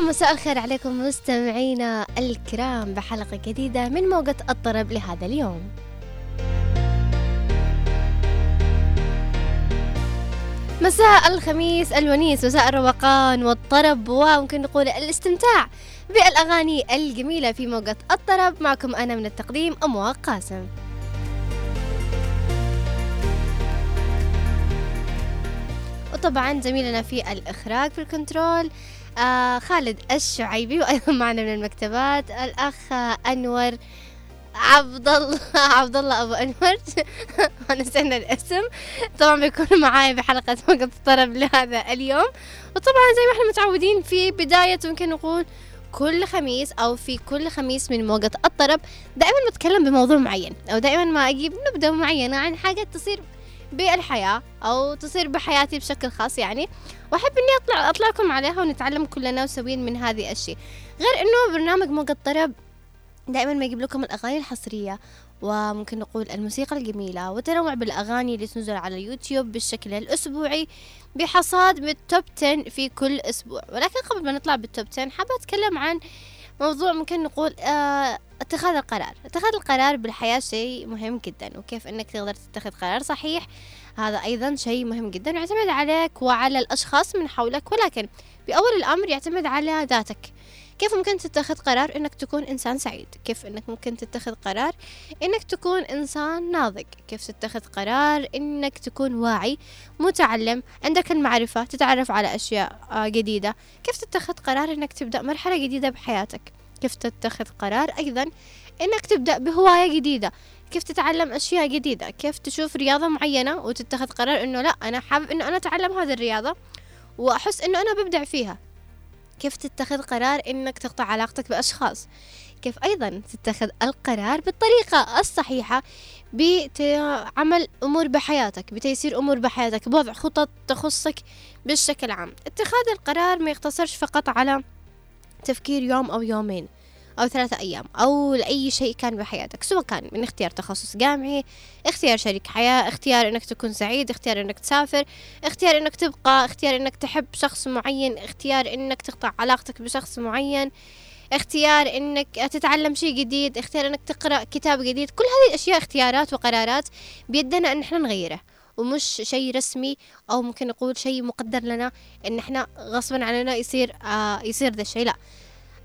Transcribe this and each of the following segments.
مساء الخير عليكم مستمعينا الكرام بحلقة جديدة من موجة الطرب لهذا اليوم. مساء الخميس الونيس مساء الروقان والطرب وممكن نقول الاستمتاع بالأغاني الجميلة في موجة الطرب. معكم أنا من التقديم أموا قاسم. وطبعا زميلنا في الإخراج في الكنترول آه خالد الشعيبي وأيضا معنا من المكتبات الأخ أنور عبد الله عبد الله أبو أنور. نسينا الاسم. طبعا بيكون معاي بحلقة وقت الطرب لهذا اليوم. وطبعا زي ما إحنا متعودين في بداية ممكن نقول كل خميس أو في كل خميس من موجة الطرب دائما نتكلم بموضوع معين أو دائما ما أجيب نبذة معينة عن حاجة تصير بالحياة أو تصير بحياتي بشكل خاص يعني. وأحب إني اطلع اطلعكم عليها ونتعلم كلنا وسويين من هذه الشيء غير إنه برنامج موجة الطرب دائما ما يجيب لكم الأغاني الحصرية وممكن نقول الموسيقى الجميلة وتنوع بالأغاني اللي تنزل على يوتيوب بالشكل الأسبوعي بحصاد من ال top 10 في كل أسبوع. ولكن قبل ما نطلع بال top 10 حابة أتكلم عن موضوع ممكن نقول آه اتخاذ القرار. اتخاذ القرار بالحياة شيء مهم جدا وكيف إنك تقدر تتخذ قرار صحيح هذا أيضا شيء مهم جدا يعتمد عليك وعلى الأشخاص من حولك. ولكن بأول الأمر يعتمد على ذاتك. كيف ممكن تتخذ قرار إنك تكون إنسان سعيد؟ كيف إنك ممكن تتخذ قرار إنك تكون إنسان ناضج؟ كيف تتخذ قرار إنك تكون واعي متعلم عندك المعرفة تتعرف على أشياء آه، جديدة. كيف تتخذ قرار إنك تبدأ مرحلة جديدة بحياتك؟ كيف تتخذ قرار أيضا إنك تبدأ بهواية جديدة؟ كيف تتعلم أشياء جديدة؟ كيف تشوف رياضة معينة وتتخذ قرار إنه لا أنا حابب إنه أنا أتعلم هذه الرياضة وأحس إنه أنا ببدع فيها؟ كيف تتخذ قرار إنك تقطع علاقتك بأشخاص؟ كيف أيضا تتخذ القرار بالطريقة الصحيحة بعمل أمور بحياتك بتيسير أمور بحياتك بوضع خطط تخصك بالشكل عام اتخاذ القرار ما يقتصرش فقط على تفكير يوم أو يومين. أو ثلاثة أيام أو لأي شيء كان بحياتك سواء كان من اختيار تخصص جامعي اختيار شريك حياة اختيار أنك تكون سعيد اختيار أنك تسافر اختيار أنك تبقى اختيار أنك تحب شخص معين اختيار أنك تقطع علاقتك بشخص معين اختيار إنك تتعلم شيء جديد اختيار إنك تقرأ كتاب جديد كل هذه الأشياء اختيارات وقرارات بيدنا إن إحنا نغيره. ومش شيء رسمي أو ممكن نقول شيء مقدر لنا إن إحنا غصبا عننا يصير آه يصير ذا الشيء لا.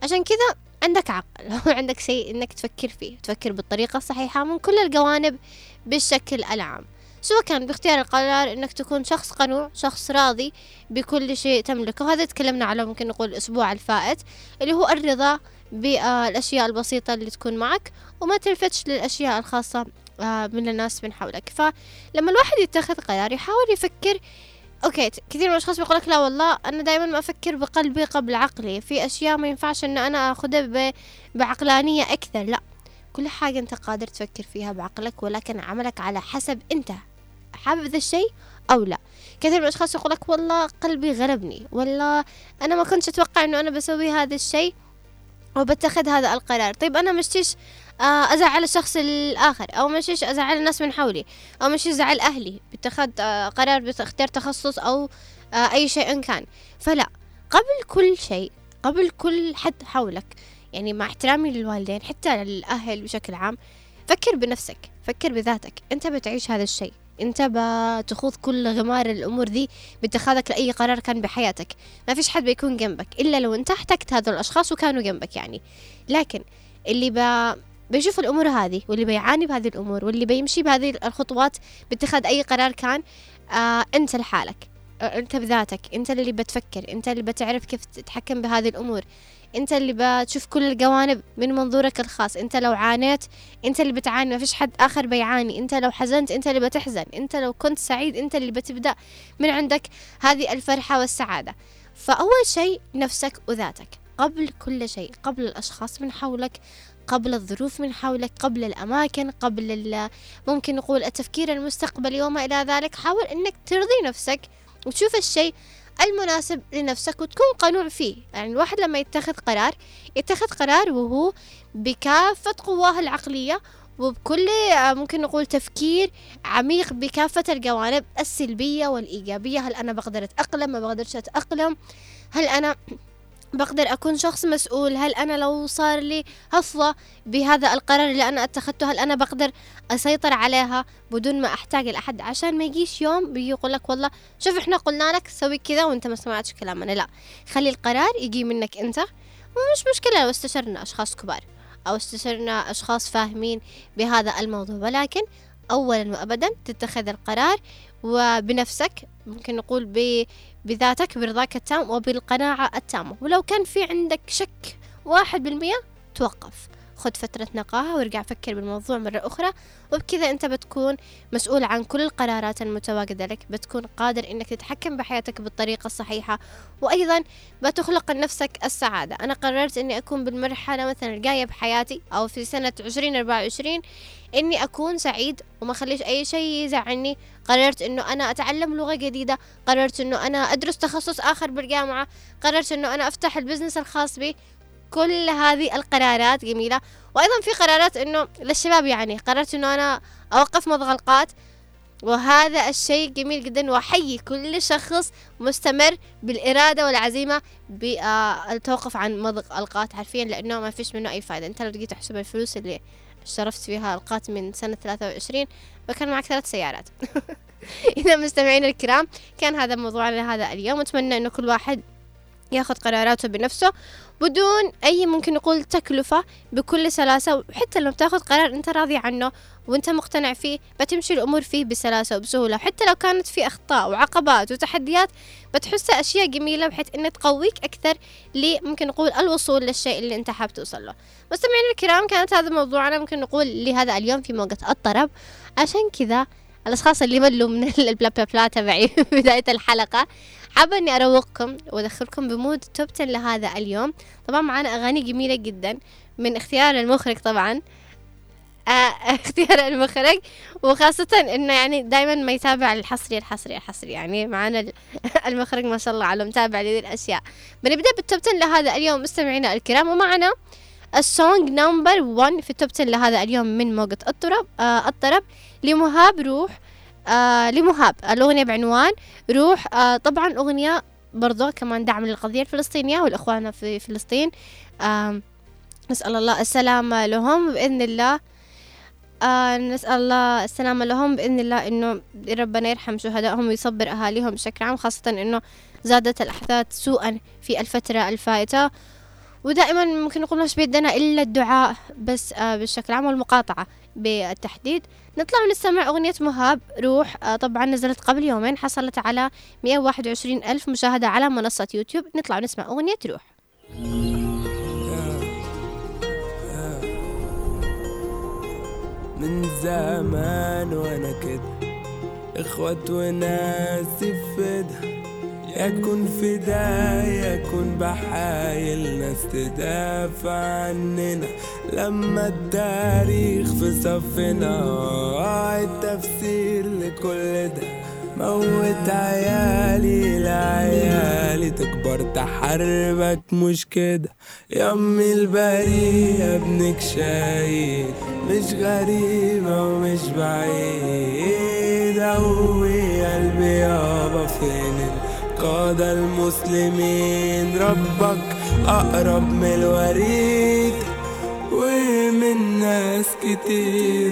عشان كذا عندك عقل وعندك شيء إنك تفكر فيه تفكر بالطريقة الصحيحة من كل الجوانب بالشكل العام. سواء كان باختيار القرار إنك تكون شخص قنوع شخص راضي بكل شيء تملكه. وهذا تكلمنا على ممكن نقول الأسبوع الفائت اللي هو الرضا بالأشياء البسيطة اللي تكون معك وما تلفتش للأشياء الخاصة آه، من الناس من حولك. فلما الواحد يتخذ قرار يحاول يفكر okay كثير من الأشخاص بيقول لك لا والله أنا دائما ما أفكر بقلبي قبل عقلي. في أشياء ما ينفعش إن أنا آخذها بعقلانية أكثر لا. كل حاجة أنت قادر تفكر فيها بعقلك ولكن عملك على حسب أنت حابب ذا الشيء أو لا. كثير من الأشخاص يقول لك والله قلبي غلبني والله أنا ما كنتش أتوقع إنه أنا بسوي هذا الشيء. وبتخذ هذا القرار. طيب أنا مشتيش آه، أزعل الشخص الآخر أو مشيش أزعل الناس من حولي أو مش أزعل أهلي باتخاذ آه، قرار باختيار تخصص أو آه، أي شيء كان. فلا قبل كل شيء قبل كل حد حولك يعني مع احترامي للوالدين حتى للأهل بشكل عام فكر بنفسك فكر بذاتك أنت بتعيش هذا الشيء. انت بتخوض كل غمار الأمور دي باتخاذك لأي قرار كان بحياتك. ما فيش حد بيكون جنبك إلا لو انت احتجت هذول الأشخاص وكانوا جنبك يعني. لكن اللي ب بيشوف الأمور هذه واللي بيعاني بهذه الأمور واللي بيمشي بهذه الخطوات باتخاذ أي قرار كان آه أنت لحالك آه أنت بذاتك أنت اللي بتفكر أنت اللي بتعرف كيف تتحكم بهذه الأمور. أنت اللي بتشوف كل الجوانب من منظورك الخاص. أنت لو عانيت أنت اللي بتعاني. ما فيش حد آخر بيعاني. أنت لو حزنت أنت اللي بتحزن. أنت لو كنت سعيد أنت اللي بتبدأ من عندك هذه الفرحة والسعادة. فأول شيء نفسك وذاتك. قبل كل شيء قبل الأشخاص من حولك قبل الظروف من حولك قبل الأماكن قبل ممكن نقول التفكير المستقبلي وما إلى ذلك. حاول أنك ترضي نفسك وتشوف الشيء المناسب لنفسك وتكون قنوع فيه. يعني الواحد لما يتخذ قرار يتخذ قرار وهو بكافة قواه العقلية وبكل ممكن نقول تفكير عميق بكافة الجوانب السلبية والإيجابية. هل أنا بقدر أتأقلم؟ ما بقدرش أتأقلم؟ هل أنا بقدر أكون شخص مسؤول. هل أنا لو صار لي هفوة بهذا القرار اللي أنا اتخذته هل أنا بقدر أسيطر عليها بدون ما أحتاج لأحد عشان ما يجيش يوم بيجي يقول لك والله شوف إحنا قلنا لك سوي كذا وأنت ما سمعتش كلامنا. لا خلي القرار يجي منك أنت. ومش مشكلة لو استشرنا أشخاص كبار أو استشرنا أشخاص فاهمين بهذا الموضوع. ولكن أولا وأبدا تتخذ القرار وبنفسك ممكن نقول بذاتك برضاك التام وبالقناعة التامة. ولو كان في عندك شك واحد بالمية توقف. خذ فترة نقاهة وارجع فكر بالموضوع مرة أخرى. وبكذا أنت بتكون مسؤول عن كل القرارات المتواجدة لك بتكون قادر أنك تتحكم بحياتك بالطريقة الصحيحة. وأيضا بتخلق لنفسك السعادة. أنا قررت أني أكون بالمرحلة مثلا الجاية بحياتي أو في سنة عشرين أربعة وعشرين إني أكون سعيد وما خليش أي شيء يزعلني. قررت إنه أنا أتعلم لغة جديدة. قررت إنه أنا أدرس تخصص آخر بالجامعة. قررت إنه أنا أفتح ال business الخاص بي. كل هذه القرارات جميلة. وأيضا في قرارات إنه للشباب يعني قررت إنه أنا أوقف مضغ القات وهذا الشيء جميل جدا وأحيي كل شخص مستمر بالإرادة والعزيمة بالتوقف عن مضغ القات حرفيا لأنه ما فيش منه أي فائدة أنت لو تجي تحسب الفلوس اللي اشترفت فيها القات من سنة ثلاثة وعشرين فكان معك ثلاث سيارات. إذا مستمعين الكرام كان هذا موضوعنا هذا اليوم. أتمنى أنه كل واحد ياخذ قراراته بنفسه. بدون أي ممكن نقول تكلفة بكل سلاسة وحتى لو تاخذ قرار أنت راضي عنه وأنت مقتنع فيه بتمشي الأمور فيه بسلاسة وبسهولة. حتى لو كانت في أخطاء وعقبات وتحديات بتحسها أشياء جميلة بحيث أنها تقويك أكثر لممكن نقول الوصول للشيء اللي أنت حاب توصل له. مستمعينا الكرام كانت هذا موضوعنا ممكن نقول لهذا اليوم في موقع الطرب. عشان كذا الأشخاص اللي ملوا من البلا بلا بلا تبعي في بداية الحلقة. حابة إني أروقكم وأدخلكم بمود توب 10 لهذا اليوم. طبعا معنا أغاني جميلة جدا من اختيار المخرج طبعا. آه اختيار المخرج. وخاصة إنه يعني دائما ما يتابع الحصري الحصري الحصري. يعني معنا المخرج ما شاء الله على متابع لذي الأشياء. بنبدأ بال top 10 لهذا اليوم مستمعينا الكرام. ومعنا ال song number 1 في ال top 10 لهذا اليوم من موجة الطرب آه الطرب. لمهاب روح آه لمهاب الأغنية بعنوان روح آه طبعا أغنية برضو كمان دعم للقضية الفلسطينية والإخوان في فلسطين. آه نسأل الله السلامة لهم بإذن الله. آه نسأل الله السلامة لهم بإذن الله إنه ربنا يرحم شهدائهم ويصبر أهاليهم بشكل عام خاصة إنه زادت الأحداث سوءا في الفترة الفائتة. ودائما ممكن نقول مش بيدنا إلا الدعاء بس آه بشكل عام والمقاطعة بالتحديد. نطلع ونستمع أغنية مهاب روح آه طبعا نزلت قبل يومين حصلت على 121 ألف مشاهدة على منصة يوتيوب. نطلع ونسمع أغنية روح. من زمان وأنا كده اخوات وناس فدا يكون فدا يكون بحايل ناس تدافع عننا. لما التاريخ في صفنا التفسير لكل ده. موت عيالي لعيالي تكبر تحاربك مش كده. يمي البرية ابنك شايل مش غريبة ومش بعيد. قوي قلبي يابا فين القادة المسلمين ربك أقرب من الوريد ومن ناس كتير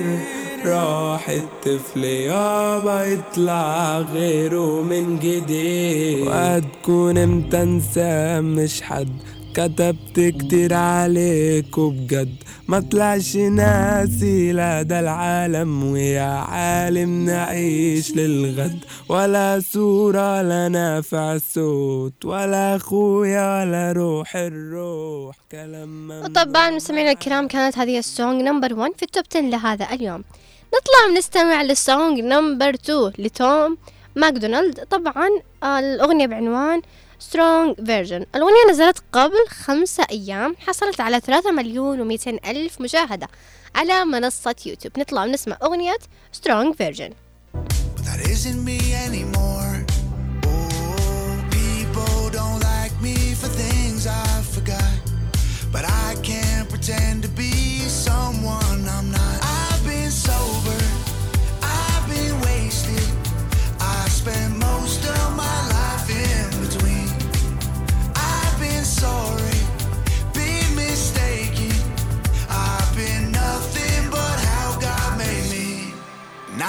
راح الطفل يابا يطلع غيره من جديد. وهتكون إمتى انسى مش حد كتبت كتير عليك وبجد ما طلعش ناسي لا ده العالم ويا عالم نعيش للغد. ولا صورة لا نافع الصوت ولا أخويا ولا روح الروح. كلام وطبعا مستمعينا الكرام كانت هذه ال song number 1 في ال top 10 لهذا اليوم. نطلع ونستمع لل song number 2 لتوم ماكدونالد. طبعا الأغنية بعنوان strong version الأغنية نزلت قبل خمسة أيام حصلت على ثلاثة مليون ومئتين ألف مشاهدة على منصة يوتيوب نطلع ونسمع أغنية strong version. Oh. But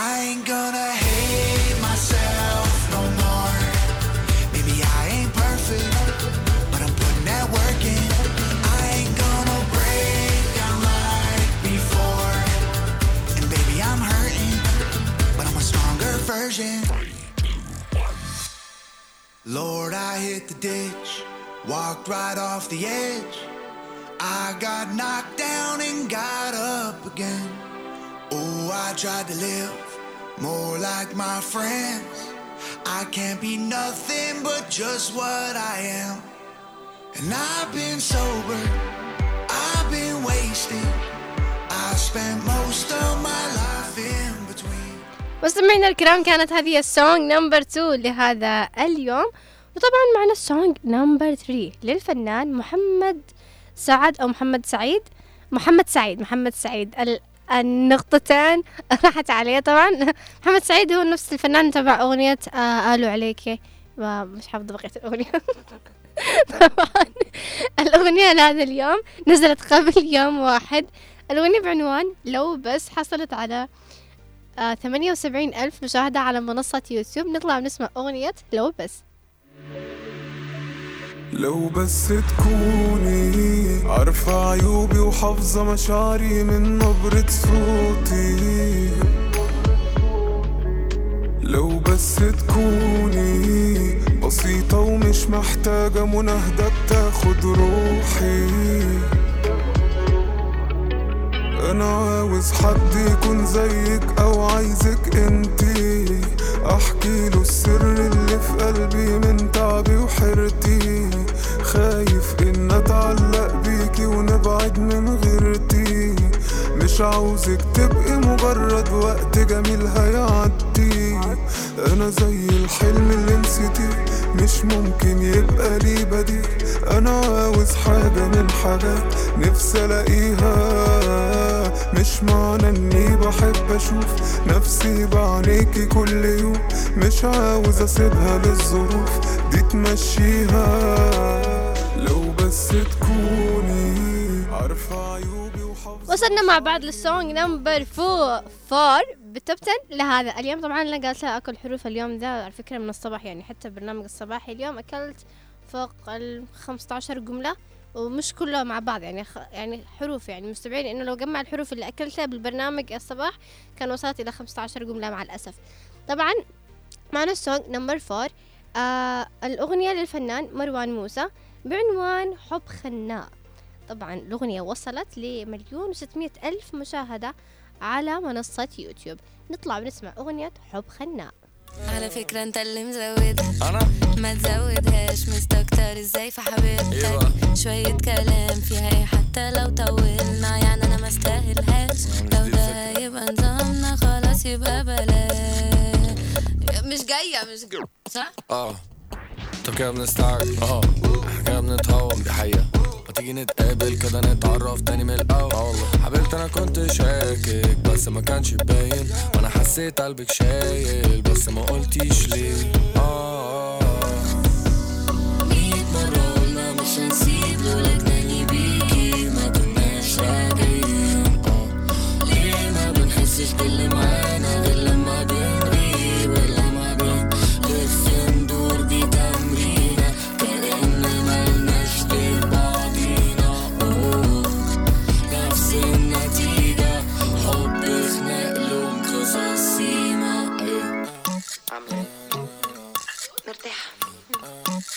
I ain't gonna hate myself no more. Maybe I ain't perfect, but I'm putting that work in. I ain't gonna break down like before. And baby, I'm hurting, but I'm a stronger version. Lord, I hit the ditch, walked right off the edge. I got knocked down and got up again. Oh, I tried to live more like my friends. I can't be nothing but just what I am. And I've been sober, I've been wasted. I spent most of my life in between. مستمعينا الكرام كانت هذه السونج نمبر 2 لهذا اليوم وطبعا معنا السونج نمبر 3 للفنان محمد سعد أو محمد سعيد محمد سعيد محمد سعيد النقطتان راحت عليه طبعا. محمد سعيد هو نفس الفنان تبع أغنية آه قالوا عليك. ما- مش حافظة بقية الأغنية. طبعا الأغنية لهذا اليوم نزلت قبل يوم واحد. الأغنية بعنوان لو بس حصلت على آه 78 ألف مشاهدة على منصة يوتيوب. نطلع ونسمع أغنية لو بس. لو بس تكوني عارفة عيوبي وحافظة مشاعري من نبرة صوتي. لو بس تكوني بسيطة ومش محتاجة مناهدة بتاخد روحي. أنا عاوز حد يكون زيك أو عايزك انتي أحكي له السر اللي في قلبي من تعبي وحيرتي خايف إن أتعلق بيكي ونبعد من غيرتي. مش عاوزك تبقي مجرد وقت جميل هيعدي. أنا زي الحلم اللي نسيتيه مش ممكن يبقى لي بديل. أنا عاوز حاجة من حاجات نفسي ألاقيها. مش معنى إني بحب أشوف نفسي بعينيكي كل يوم. مش عاوز أسيبها للظروف دي تمشيها. وصلنا مع بعض لل song number fo four بال top 10 لهذا اليوم. طبعا أنا قالت لها أكل حروف اليوم ذا على فكرة من الصباح يعني حتى برنامج الصباحي اليوم أكلت فوق ال 15 جملة ومش كلها مع بعض يعني خ... يعني حروف يعني مستبعين إنه لو جمع الحروف اللي أكلتها بالبرنامج الصباح كان وصلت إلى 15 جملة مع الأسف. طبعا معنا ال song number four آه الأغنية للفنان مروان موسى بعنوان حب خناق. طبعا الأغنية وصلت لمليون وستمية ألف مشاهدة على منصة يوتيوب. نطلع ونسمع أغنية حب خناق. على فكرة أنت اللي مزودها أنا؟ ما تزودهاش مستكتر إزاي في حبيبتك إيوه. شوية كلام فيها إيه؟ حتى لو طولنا يعني أنا ما استاهلهاش. لو ده. يبقى نظامنا خلاص يبقى بلاش. مش جاية مش جاية. صح؟ آه. طب كده بنستعجل آه. كده بنتهوم دي حقيقة. ما تيجي نتقابل كده نتعرف تاني من الأول. آه والله. حبيبتي أنا كنت شاكك بس ما كانش باين. وأنا حسيت قلبك شايل بس ما قلتيش ليه. آه. مية مرة قلنا مش هنسيب بيكي. راجعين. آه. ليه ما بنحسش باللي معانا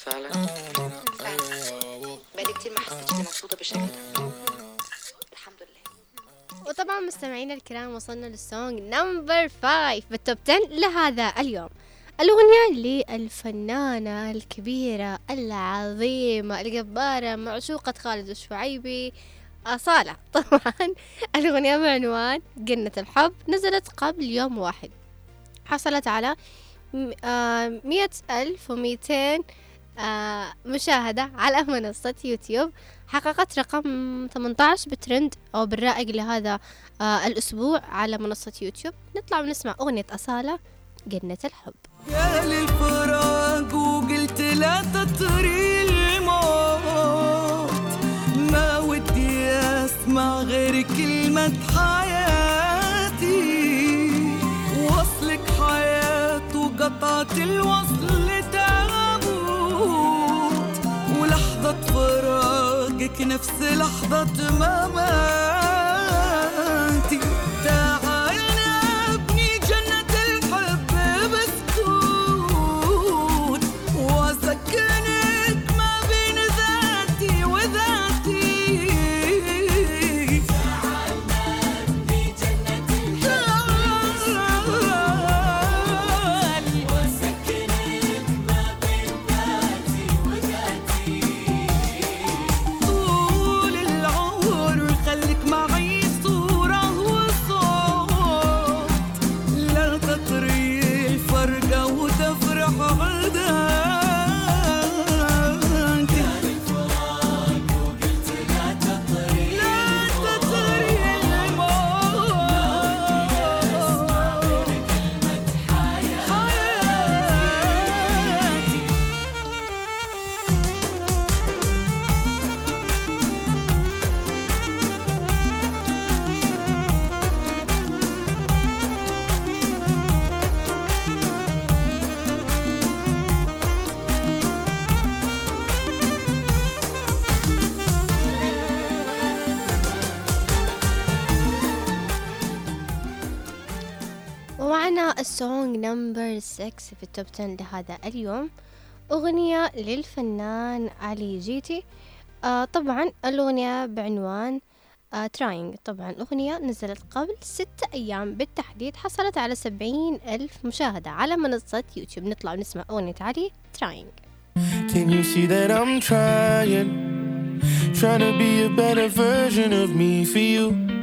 فعلا. بقالي كتير ما حسيتش إني مبسوطة بالشكل ده الحمد لله. وطبعا مستمعينا الكرام وصلنا لل song number 5 بال top 10 لهذا اليوم. الأغنية للفنانة الكبيرة العظيمة الجبارة معشوقة خالد الشعيبي أصالة. طبعا الأغنية بعنوان جنة الحب نزلت قبل يوم واحد. حصلت على آه، مية ألف وميتين آه، مشاهدة على منصة يوتيوب. حققت رقم 18 بترند أو بالرائق لهذا آه، الأسبوع على منصة يوتيوب. نطلع ونسمع أغنية أصالة جنة الحب. يا للفراق وقلت لا تطري الموت. ما ودي أسمع غير كلمة حياتي. وصلك حياة وقطعت الوصل نفس لحظة مماتي ال song number 6 في ال top 10 لهذا اليوم. أغنية للفنان علي جيتي. آه طبعا الأغنية بعنوان آه trying طبعا الأغنية نزلت قبل ستة أيام بالتحديد حصلت على سبعين ألف مشاهدة على منصة يوتيوب. نطلع ونسمع أغنية علي trying Can you see that I'm trying? Trying to be a better version of me for you.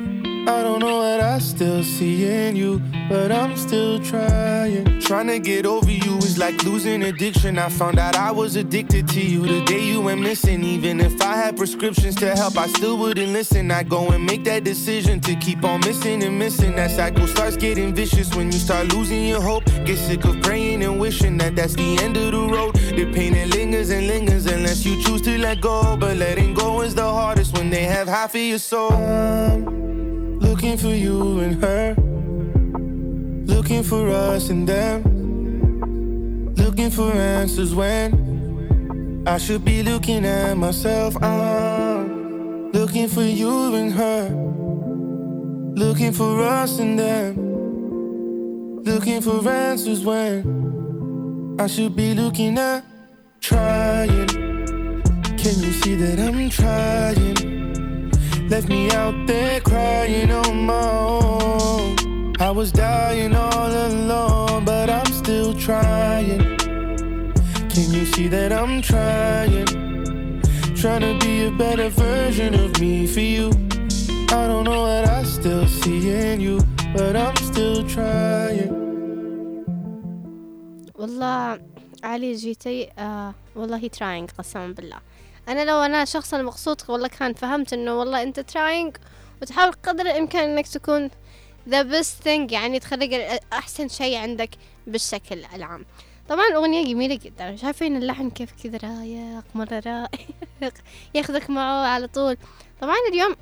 I don't know what I still see in you, but I'm still trying. Trying to get over you is like losing addiction. I found out I was addicted to you the day you went missing. Even if I had prescriptions to help, I still wouldn't listen. I go and make that decision to keep on missing and missing. That cycle starts getting vicious when you start losing your hope. Get sick of praying and wishing that that's the end of the road. The pain it lingers and lingers unless you choose to let go. But letting go is the hardest when they have half of your soul. Looking for you and her. Looking for us and them. Looking for answers when I should be looking at myself. I'm looking for you and her. Looking for us and them. Looking for answers when I should be looking at trying. Can you see that I'm trying? Left me out there crying on my own. I was dying all alone, but I'm still trying. Can you see that I'm trying? Trying to be a better version of me for you. I don't know what I still see in you, but I'm still trying. والله علي جيتي آه والله تراينج قسما بالله أنا لو أنا شخص المقصود والله كان فهمت إنه والله أنت trying وتحاول قدر الإمكان إنك تكون the best thing يعني تخلق أحسن شيء عندك بالشكل العام. طبعا الاغنيه جميلة جدا. شايفين اللحن كيف كذا رايق مرة رايق. ياخذك معه على طول. طبعا اليوم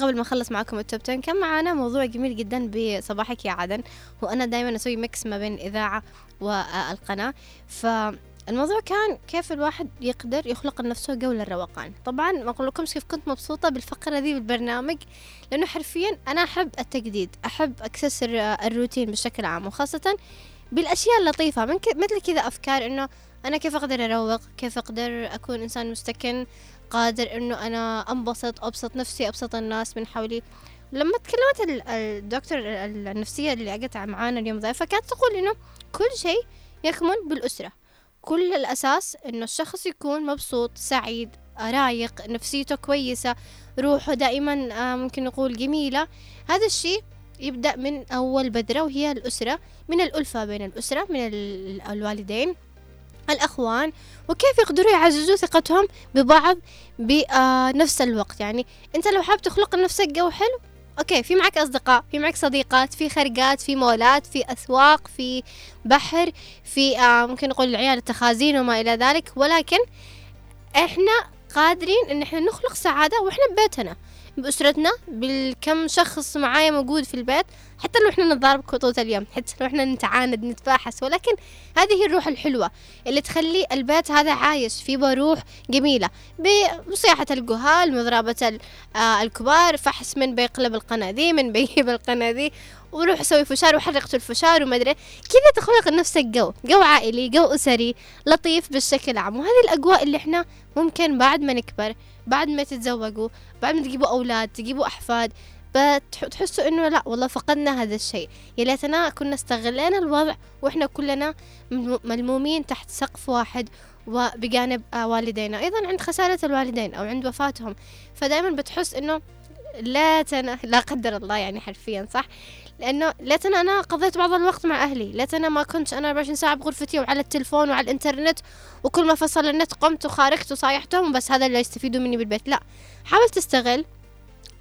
قبل ما أخلص معاكم ال top 10 كان معانا موضوع جميل جدا بصباحك يا عدن وأنا دائما أسوي mix ما بين الاذاعه والقناه فالموضوع كان كيف الواحد يقدر يخلق لنفسه جو للروقان طبعا ما أقول لكمش كيف كنت مبسوطة بالفقرة دي بالبرنامج لأنه حرفيا أنا أحب التجديد أحب اكسسر الروتين بشكل عام وخاصة بالأشياء اللطيفة. من ك... مثل كذا أفكار إنه أنا كيف أقدر أروق كيف أقدر أكون إنسان مستكن قادر إنه أنا أنبسط أبسط نفسي أبسط الناس من حولي. لما تكلمت ال- الدكتور النفسية اللي اجت معانا اليوم ضيفة كانت تقول إنه كل شيء يكمن بالأسرة. كل الأساس إنه الشخص يكون مبسوط سعيد رايق نفسيته كويسة روحه دائما آه، ممكن نقول جميلة. هذا الشيء يبدأ من أول بدرة وهي الأسرة من الألفة بين الأسرة من ال- الوالدين الأخوان. وكيف يقدروا يعززوا ثقتهم ببعض بنفس الوقت. يعني أنت لو حاب تخلق لنفسك جو حلو أوكي في معك أصدقاء في معك صديقات في خرقات في مولات في أسواق في بحر في آه ممكن نقول العيال التخازين وما إلى ذلك. ولكن إحنا قادرين إن إحنا نخلق سعادة وإحنا ببيتنا. بأسرتنا بالكم شخص معايا موجود في البيت حتى لو إحنا نتضارب طول اليوم حتى لو إحنا نتعاند نتباحث ولكن هذه هي الروح الحلوة اللي تخلي البيت هذا عايش فيه بروح جميلة بصياحة الجهال مضربة آه الكبار فحس من بيقلب القناة ذي من بيجيب القناة ذي وروح سوي فشار وحرقت الفشار ومدري كذا تخلق لنفسك جو جو عائلي جو أسري لطيف بالشكل عام وهذه الأجواء اللي إحنا ممكن بعد ما نكبر بعد ما تتزوجوا بعد ما تجيبوا أولاد تجيبوا أحفاد بتحسوا إنه لا والله فقدنا هذا الشيء. يا ليتنا كنا استغلينا الوضع وإحنا كلنا ملمو- ملمومين تحت سقف واحد وبجانب آه، والدينا. أيضا عند خسارة الوالدين أو عند وفاتهم. فدائما بتحس إنه ليتنا لا قدر الله يعني حرفيا صح؟ لأنه ليتنا أنا قضيت بعض الوقت مع أهلي. ليتنا ما كنت أنا 24 ساعة بغرفتي وعلى التلفون وعلى الإنترنت وكل ما فصل النت قمت وخارجت وصايحتهم بس هذا اللي يستفيدوا مني بالبيت. لا حاول تستغل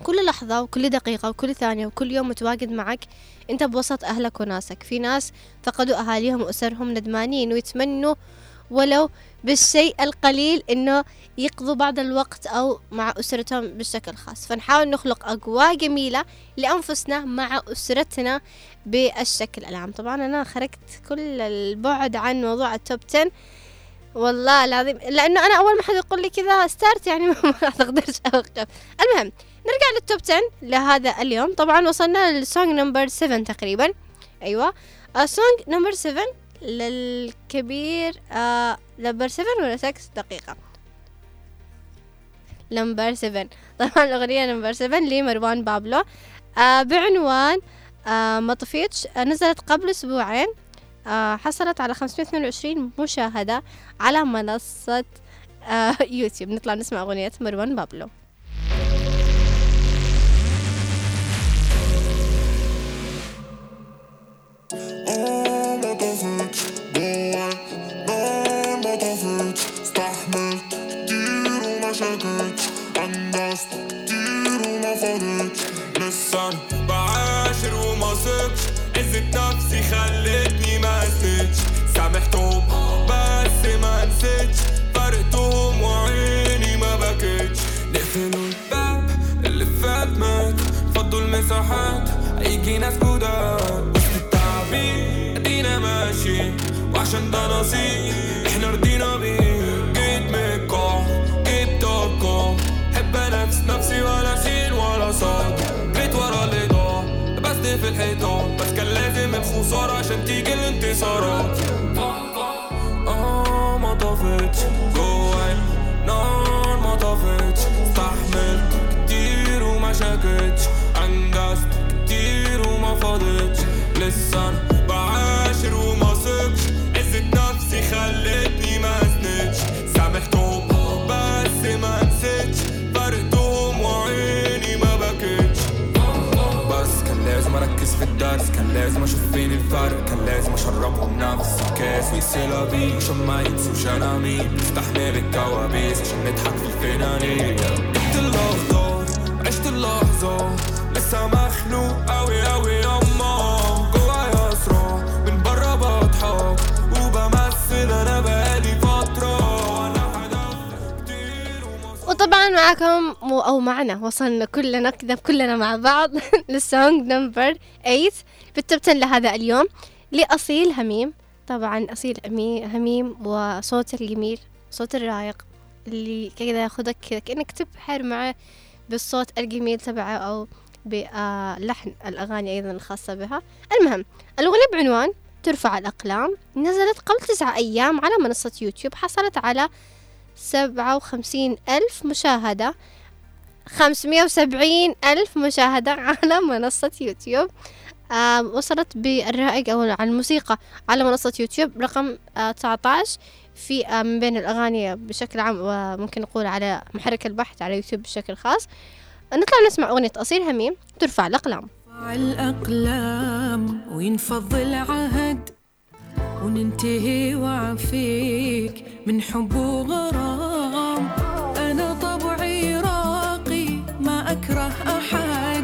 كل لحظة وكل دقيقة وكل ثانية وكل يوم متواجد معك أنت بوسط أهلك وناسك. في ناس فقدوا أهاليهم وأسرهم ندمانين ويتمنوا ولو بالشيء القليل إنه يقضوا بعض الوقت أو مع أسرتهم بشكل خاص. فنحاول نخلق اجواء جميلة لأنفسنا مع أسرتنا بالشكل العام. طبعا أنا خرجت كل البعد عن موضوع ال top 10 والله العظيم لأنه أنا أول ما حد يقول لي كذا start يعني ما أقدرش أوقف. المهم نرجع لل top 10 لهذا اليوم. طبعا وصلنا لل song number 7 تقريبا. أيوه. song number 7 للكبير آه number 7 ولا 6 دقيقة. number 7 طبعا الأغنية number 7 لمروان بابلو. آه بعنوان آه ما طفيتش. آه نزلت قبل أسبوعين. آه حصلت على 522 مشاهدة على منصة آه يوتيوب. نطلع نسمع أغنية مروان بابلو. وعشان ده نصيب. إحنا رضينا بيه. جيت القاع جبت ارقام حب انافس نفسي ولا اشيل ولا صاد. جيت ورا اللي ضاع لبست في الحيطان. بس كان لازم الخسارة عشان تيجي الانتصارات. آه ما طفتش جواي. نار ما طفتش استحملت كتير وما شكتش أنجزت كتير وما فاضتش لسه في الدرس. كان لازم أشوف فين الفرق. كان لازم أشربهم نفس الكاس. ويسيلا بيه عشان ما ينسوش أنا مين. نستحمل الكوابيس عشان نضحك في الفنانية جبت الاخضر عشت اللحظة. لسه مخنوق أوي أوي يما وطبعا معكم أو معنا وصلنا كلنا كذا كلنا مع بعض لل song number 8 في ال top 10 لهذا اليوم لأصيل هميم. طبعا أصيل هميم وصوت الجميل صوت الرايق اللي كذا ياخذك كذا كأنك تبحر معه بالصوت الجميل تبعه أو بلحن الأغاني أيضا الخاصة بها. المهم الأغنية بعنوان ترفع الأقلام. نزلت قبل تسعة أيام على منصة يوتيوب حصلت على سبعة وخمسين ألف مشاهدة. خمسمية وسبعين ألف مشاهدة على منصة يوتيوب. وصلت بالرائق أو على الموسيقى على منصة يوتيوب رقم آه 19 في آه من بين الأغاني بشكل عام وممكن نقول على محرك البحث على يوتيوب بشكل خاص. نطلع نسمع أغنية أصيل هميم ترفع الأقلام. الأقلام وينفض العهد وننتهي وعفيك. من حب وغرام. أنا طبعي راقي ما أكره أحد.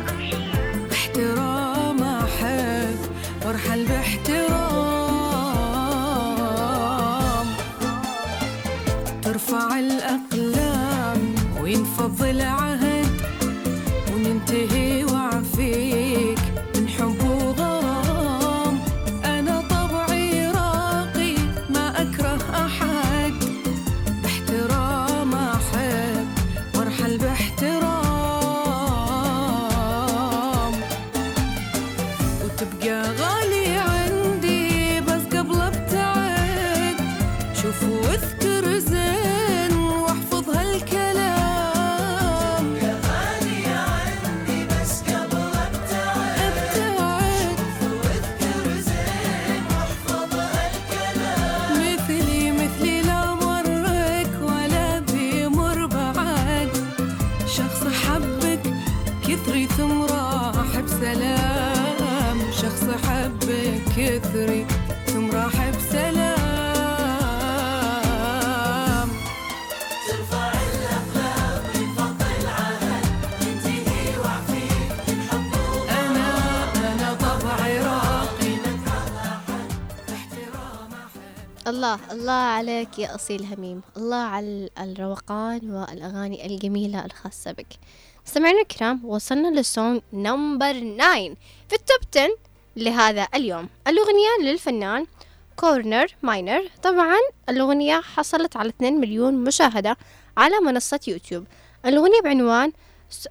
باحترام أحد وارحل باحترام. ترفع الأقلام وينفض العهد الله الله عليك يا أصيل هميم. الله على الروقان والأغاني الجميلة الخاصة بك. مستمعينا الكرام وصلنا لل song number 9 في ال top 10 لهذا اليوم الأغنية للفنان كونور ماينارد. طبعا الأغنية حصلت على 2 مليون مشاهدة على منصة يوتيوب. الأغنية بعنوان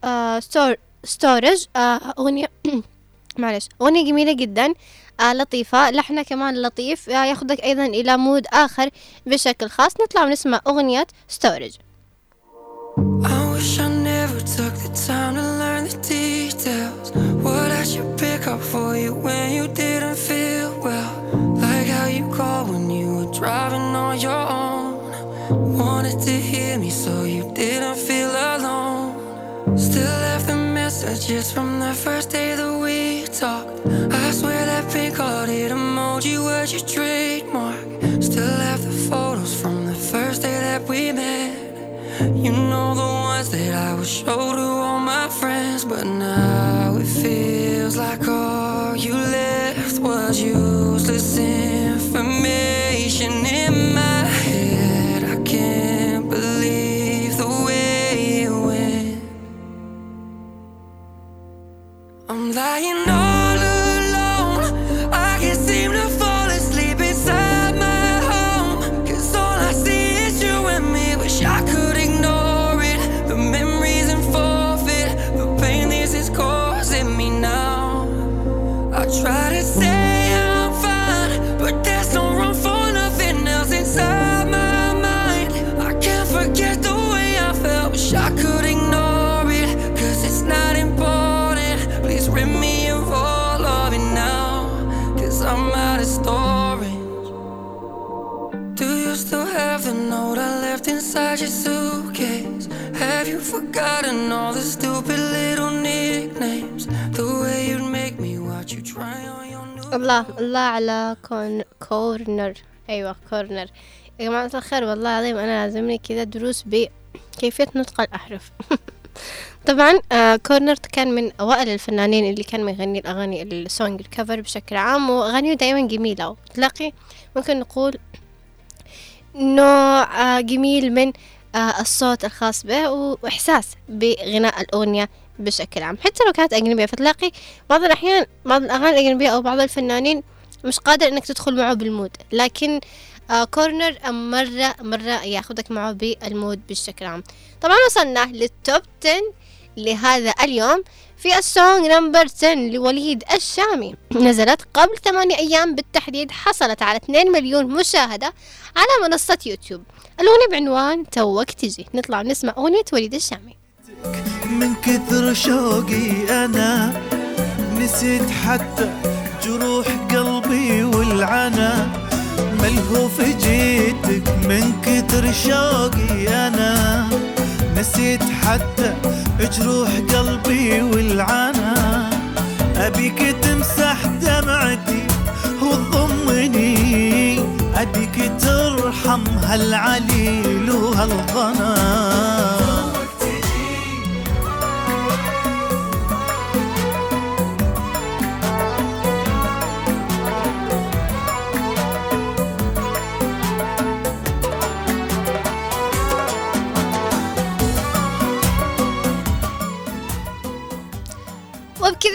آه، stor storage آه، أغنية معلش أغنية جميلة جدا. آه لطيفة. لحنها كمان لطيف. آه ياخدك أيضا إلى mood آخر بشكل خاص. نطلع ونسمع أغنية storage Still left them. Messages from the first day that we talked. I swear that pink hearted emoji was your trademark. Still have the photos from the first day that we met. You know the ones that I would show to all my friends, but now it feels like all you left was useless information الله الله على كون كورنر. أيوة كورنر. يا جماعة الخير. والله العظيم أنا لازمني كذا دروس بكيفية نطق الأحرف. طبعا آه كان من أوائل الفنانين اللي كان يغني الأغاني السونج الكفر بشكل عام وأغانيه دايما جميلة. وتلاقي ممكن نقول نوع آه جميل من الصوت الخاص به وإحساس بغناء الأغنية بشكل عام. حتى لو كانت أجنبية فتلاقي بعض الأحيان بعض الأغاني الأجنبية أو بعض الفنانين مش قادر إنك تدخل معه بال mood. لكن آه كونور مرة مرة ياخدك معه بال mood بشكل عام. طبعا وصلنا لل top 10 لهذا اليوم. في ال song number 10 لوليد الشامي. نزلت قبل ثمانية أيام بالتحديد حصلت على 2 مليون مشاهدة على منصة يوتيوب. الأغنية بعنوان توك تجي. نطلع نسمع أغنية وليد الشامي. من كثر شوقي أنا نسيت حتى جروح قلبي والعنا ملهوف جيتك من كثر شوقي أنا. نسيت حتى جروح قلبي والعنا. أبيك تمسح دمعتي وتضمني. أبيك ترحم هالعليل وهالغنا.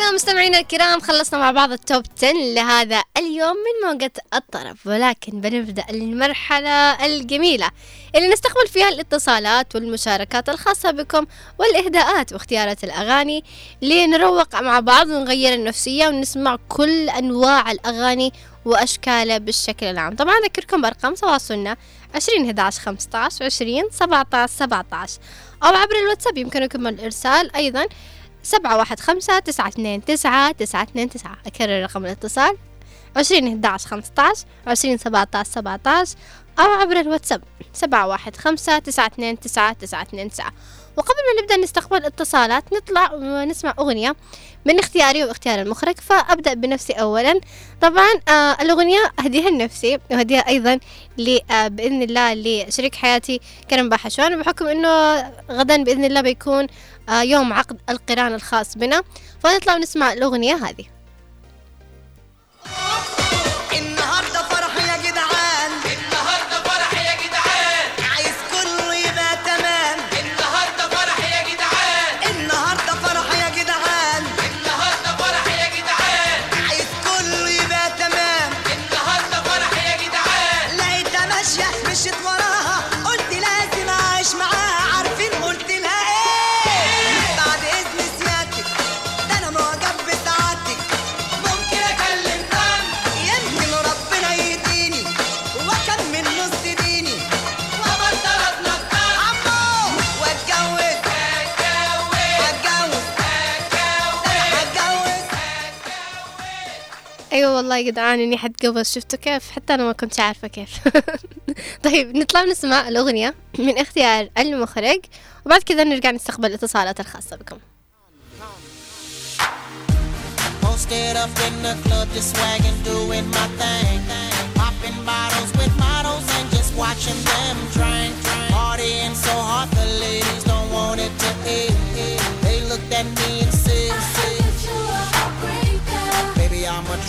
وبكذا مستمعينا الكرام خلصنا مع بعض التوب 10 لهذا اليوم من موجة الطرف. ولكن بنبدأ المرحلة الجميلة اللي نستقبل فيها الاتصالات والمشاركات الخاصة بكم والإهداءات واختيارات الأغاني. لنروق مع بعض ونغير النفسية ونسمع كل أنواع الأغاني وأشكالها بالشكل العام. طبعا أذكركم بأرقام تواصلنا 20 11 15 20 17 17 أو عبر الواتساب يمكنكم الإرسال أيضا سبعة واحد خمسة تسعة اثنين تسعة تسعة اثنين تسعة. أكرر رقم الاتصال. عشرين أحد عشر عشرين سبعة عشر سبعة عشر أو عبر الواتساب. سبعة واحد خمسة تسعة اثنين تسعة تسعة اثنين تسعة. وقبل ما نبدأ نستقبل اتصالات نطلع ونسمع أغنية من اختياري واختيار المخرج. فأبدأ بنفسي أولا. طبعا آه الأغنية أهديها لنفسي وأهديها أيضا آه بإذن الله لشريك حياتي كرم باحشوان بحكم أنه غدا بإذن الله بيكون يوم عقد القران الخاص بنا. فنطلع ونسمع الأغنية هذه. الله يقدر إني حد قبل. شفته كيف؟ حتى أنا ما كنت عارفة كيف. طيب نطلع نسمع الأغنية من اختيار المخرج وبعد كذا نرجع نستقبل الاتصالات الخاصة بكم.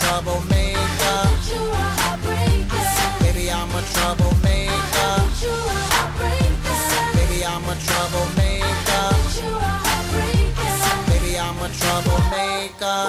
Trouble. Troublemaker. Baby, I'm a troublemaker. Baby, I'm a troublemaker.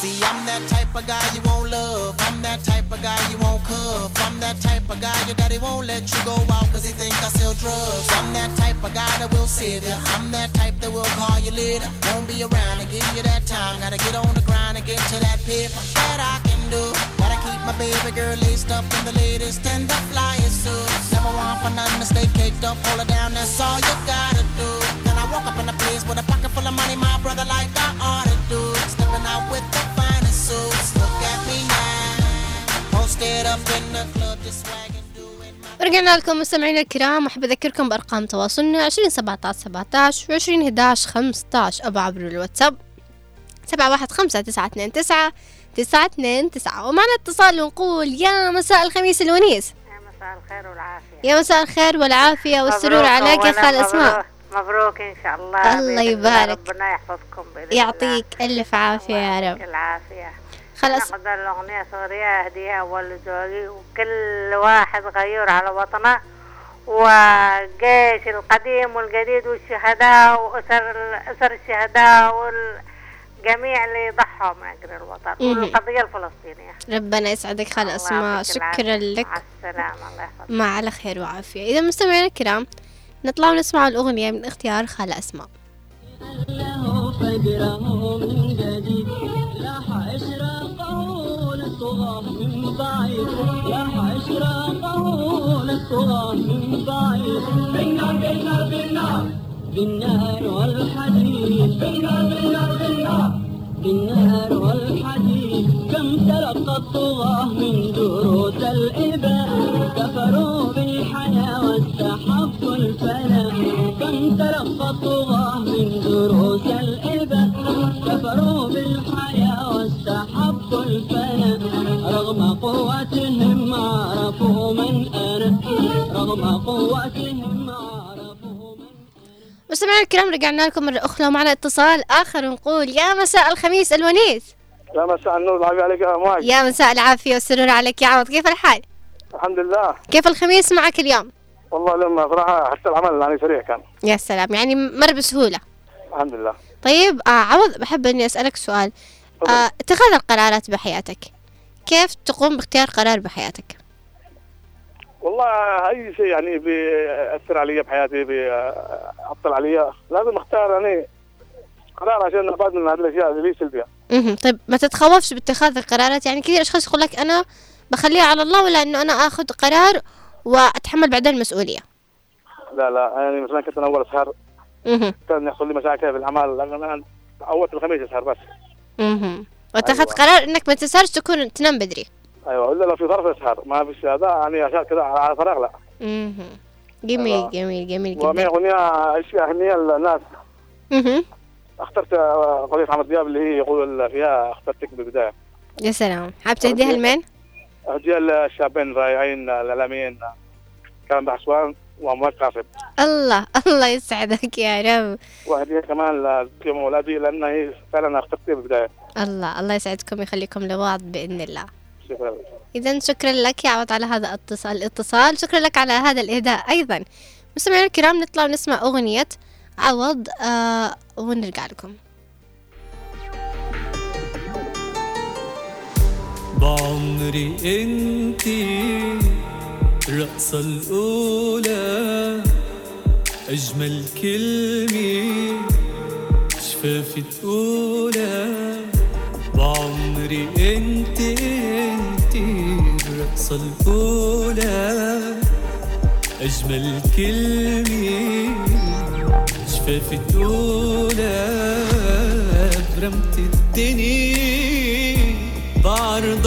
See, I'm that type of guy you won't love. I'm that type of guy you won't cuff. I'm that type of guy your daddy won't let you go out cause he think I sell drugs. I'm that type of guy that will save you. I'm that type that will call you later. Won't be around and give you that time. Gotta get on the grind and get to that paper that I can do. Gotta keep my baby girl laced up in the latest and the flyest suits. Never want for nothing to stay caked up, hold her down, that's all you gotta do. Then I walk up in the place with a pocket full of money, my brother, like I ought to do. Stepping out with the finest suits. Look at me now. Posted up in the club, just swagging. ورجعنا لكم مستمعينا الكرام أحب أذكركم بأرقام تواصلنا عشرين سبعة عشر سبعة عشر وعشرين إحداش خمسة عشر أو عبر الواتساب سبعة واحد خمسة تسعة اثنين تسعة تسعة اثنين تسعة. ومعنا اتصال ونقول يا مساء الخميس الونيس. مساء الخير والعافية. يا مساء الخير والعافية والسرور عليك يا خال أسماء. مبروك- إن شاء الله. الله يبارك. ربنا يحفظكم بإذن يعطيك ألف عافية يا رب. يعطيك العافية. خلاص. نقدر الأغنية صغيرة أهديها أول لزوجي وكل واحد غيور على وطنه. والجيش القديم والجديد والشهداء وأسر أسر الشهداء والجميع اللي ضحوا من أجل الوطن. والقضية الفلسطينية. ربنا يسعدك. خال الله أسماء شكرا. لك مع السلامة الله يحفظك. مع على خير وعافية. إذا مستمعينا الكرام نطلع ونسمع الأغنية من اختيار خالة أسماء. فجره من جديد لاح إشراقه للطغاة من بعيد. لاح إشراقه للطغاة من بعيد. بالنار بالنار بالنار بالنار والحديد. بالنار بالنار والحديد. كم تلقى الطغاة من دروس الإباء. كفروا بالحياة واستحقوا الفناء. كم تلقى الطغاة من دروس الإباء. كفروا بالحياة واستحقوا الفناء. رغم قوتهم عرفوا من أنا. رغم قوتهم مستمعينا الكرام رجعنا لكم مرة أخرى ومعنا اتصال آخر ونقول يا مساء الخميس الونيس يا مساء النور العافية عليك يا مواج يا مساء العافية والسرور عليك يا عوض. كيف الحال؟ الحمد لله. كيف الخميس معك اليوم؟ والله لما صراحة حتى العمل يعني سريع كان. يا سلام يعني مر بسهولة. الحمد لله. طيب آه عوض بحب إني أسألك سؤال. آه اتخاذ القرارات بحياتك كيف تقوم باختيار قرار بحياتك؟ والله أي شيء يعني بيأثر علي بحياتي بيعطل علي. لازم أختار يعني قرار عشان أبعد من هذه الأشياء اللي هي سلبية. مهم. طيب ما تتخوفش باتخاذ القرارات؟ يعني كثير أشخاص يقول لك أنا بخليها على الله ولا إنه أنا آخذ قرار وأتحمل بعدين المسؤولية؟ لا لا يعني مثلا كنت أنا أول أسهر مهم. كان يحصل لي مشاكل في الأعمال لأن أنا عودت الخميس أسهر بس. مهم. واتخذت قرار إنك ما تسهرش تكون تنام بدري. إلا لو في ظرف أسهر ما فيش هذا يعني أشياء كذا على فراغ لا. مهم. جميل أيوة. جميل جميل ومن جدا أغنية أشياء أهمية للناس مهم. اخترت آه، قضية عمرو دياب اللي هي يقول فيها اخترتك بالبداية. يا سلام. حاب تهديها لمين؟ هدية الشابين الرائعين الإعلاميين كان بحسوان ومواد قاسم. الله الله يسعدك يا رب. وهدية كمان لزوجي وأولادي لأن هي فعلا اخترتني بالبداية. الله الله يسعدكم ويخليكم لبعض بإذن الله. شكرا. إذا شكرا لك يا عوض على هذا الاتصال الاتصال. شكرا لك على هذا الإهداء أيضا. مستمعينا الكرام نطلع ونسمع أغنية عوض. آه ونرجع لكم. بعمري انتي الرقصة الأولى أجمل كلمة شفافي تقولها بعمري انتي انتي الأولى. أجمل كلمة شفافي تقولها برمت الدنيا بعرض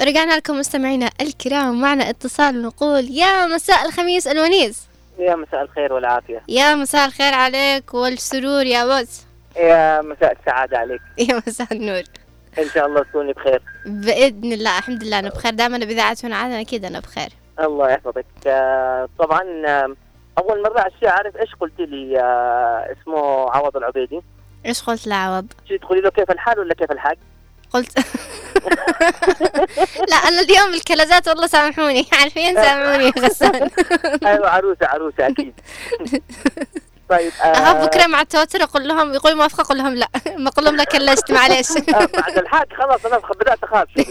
ورجعنا لكم مستمعينا الكرام معنا اتصال نقول يا مساء الخميس الونيس. يا مساء الخير والعافية. يا مساء الخير عليك والسرور يا بوس يا مساء السعادة عليك. يا مساء النور. إن شاء الله تكوني بخير. بإذن الله الحمد لله أنا بخير. دائما بإذاعة هنا عادة أكيد أنا بخير. الله يحفظك. آه، طبعا أول مرة عشان أعرف إيش قلت لي آه، اسمه عوض العبيدي؟ إيش قلت لعوض؟ تقولي له كيف الحال ولا كيف الحاج؟ قلت. لا أنا اليوم الكلازات والله سامحوني. عارفين سامحوني يا غسان. أيوة عروسة عروسة أكيد. طيب أخاف بكرة مع التوتر أقول لهم يقول موافقة أقول لهم لا. ما أقول لهم لا كلشت معليش. آه، بعد الحاج خلاص أنا بدأت أخاف. شوي.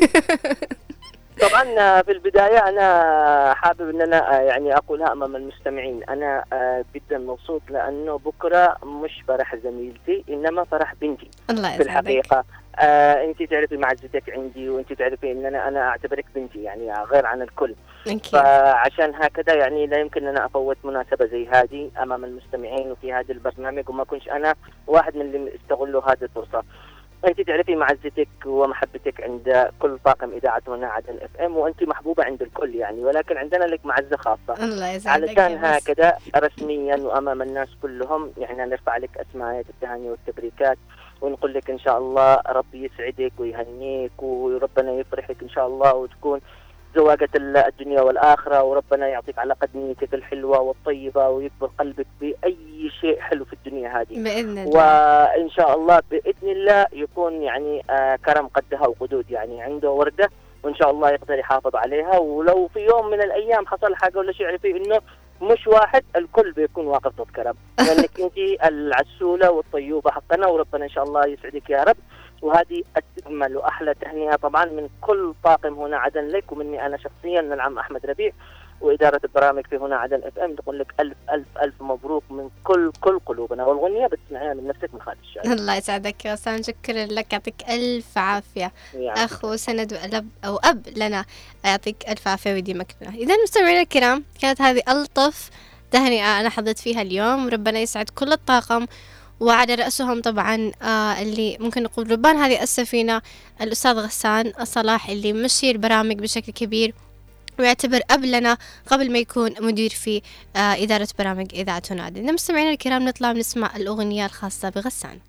طبعا آه، في البداية أنا حابب أن أنا آه، يعني أقولها أمام المستمعين. أنا آه، جدا مبسوط لأنه بكرة مش فرح زميلتي إنما فرح بنتي. الله في الحقيقة. آه أنت تعرفي معزتك عندي وأنت تعرفي أن أنا أنا أعتبرك بنتي يعني غير عن الكل. أكيد فعشان هكذا يعني لا يمكن أن أفوت مناسبة زي هذه أمام المستمعين وفي هذا البرنامج وما كنش أنا واحد من اللي استغلوا هذه الفرصة. أنت تعرفي معزتك ومحبتك عند كل طاقم إذاعة هنا عدن FM وأنت محبوبة عند الكل يعني ولكن عندنا لك معزة خاصة. الله يسعدك علشان. هكذا رسميا وأمام الناس كلهم يعني نرفع لك أسمى التهاني والتبريكات. ونقول لك إن شاء الله ربي يسعدك ويهنيك وربنا يفرحك إن شاء الله وتكون زواجة ال- الدنيا والآخرة وربنا يعطيك على قد نيتك الحلوة والطيبة ويكبر قلبك بأي شيء حلو في الدنيا هذه. بإذن الله. وإن شاء الله بإذن الله يكون يعني آه كرم قدها وقدود يعني عنده وردة وإن شاء الله يقدر يحافظ عليها. ولو في يوم من الأيام حصل حاجة ولا شيء يعرفي إنه مش واحد الكل بيكون واقف ضد كرم. لأنك أنت العسولة والطيوبة حقنا وربنا إن شاء الله يسعدك يا رب. وهذه أجمل وأحلى تهنئة طبعا من كل طاقم هنا عدن لك ومني أنا شخصيا من العم أحمد ربيع. وإدارة البرامج في هنا عدن FM تقول لك ألف ألف ألف مبروك من كل كل قلوبنا. والغنية بتسمعيها من نفسك من خارج الشارع. الله يسعدك يا وسام شكرا لك. يعطيك ألف عافية. يعني. أخ وسند وأب أو أب لنا يعطيك ألف عافية ويديمك لنا إذا مستمعينا الكرام كانت هذه ألطف تهنئة أنا حظيت فيها اليوم. ربنا يسعد كل الطاقم وعلى رأسهم طبعا آه اللي ممكن نقول ربان هذه السفينة الأستاذ غسان صلاح اللي مشي البرامج بشكل كبير. ويعتبر أب لنا قبل ما يكون مدير في آه إدارة برامج إذاعة هنادي مستمعينا الكرام نطلع نسمع الأغنية الخاصة بغسان.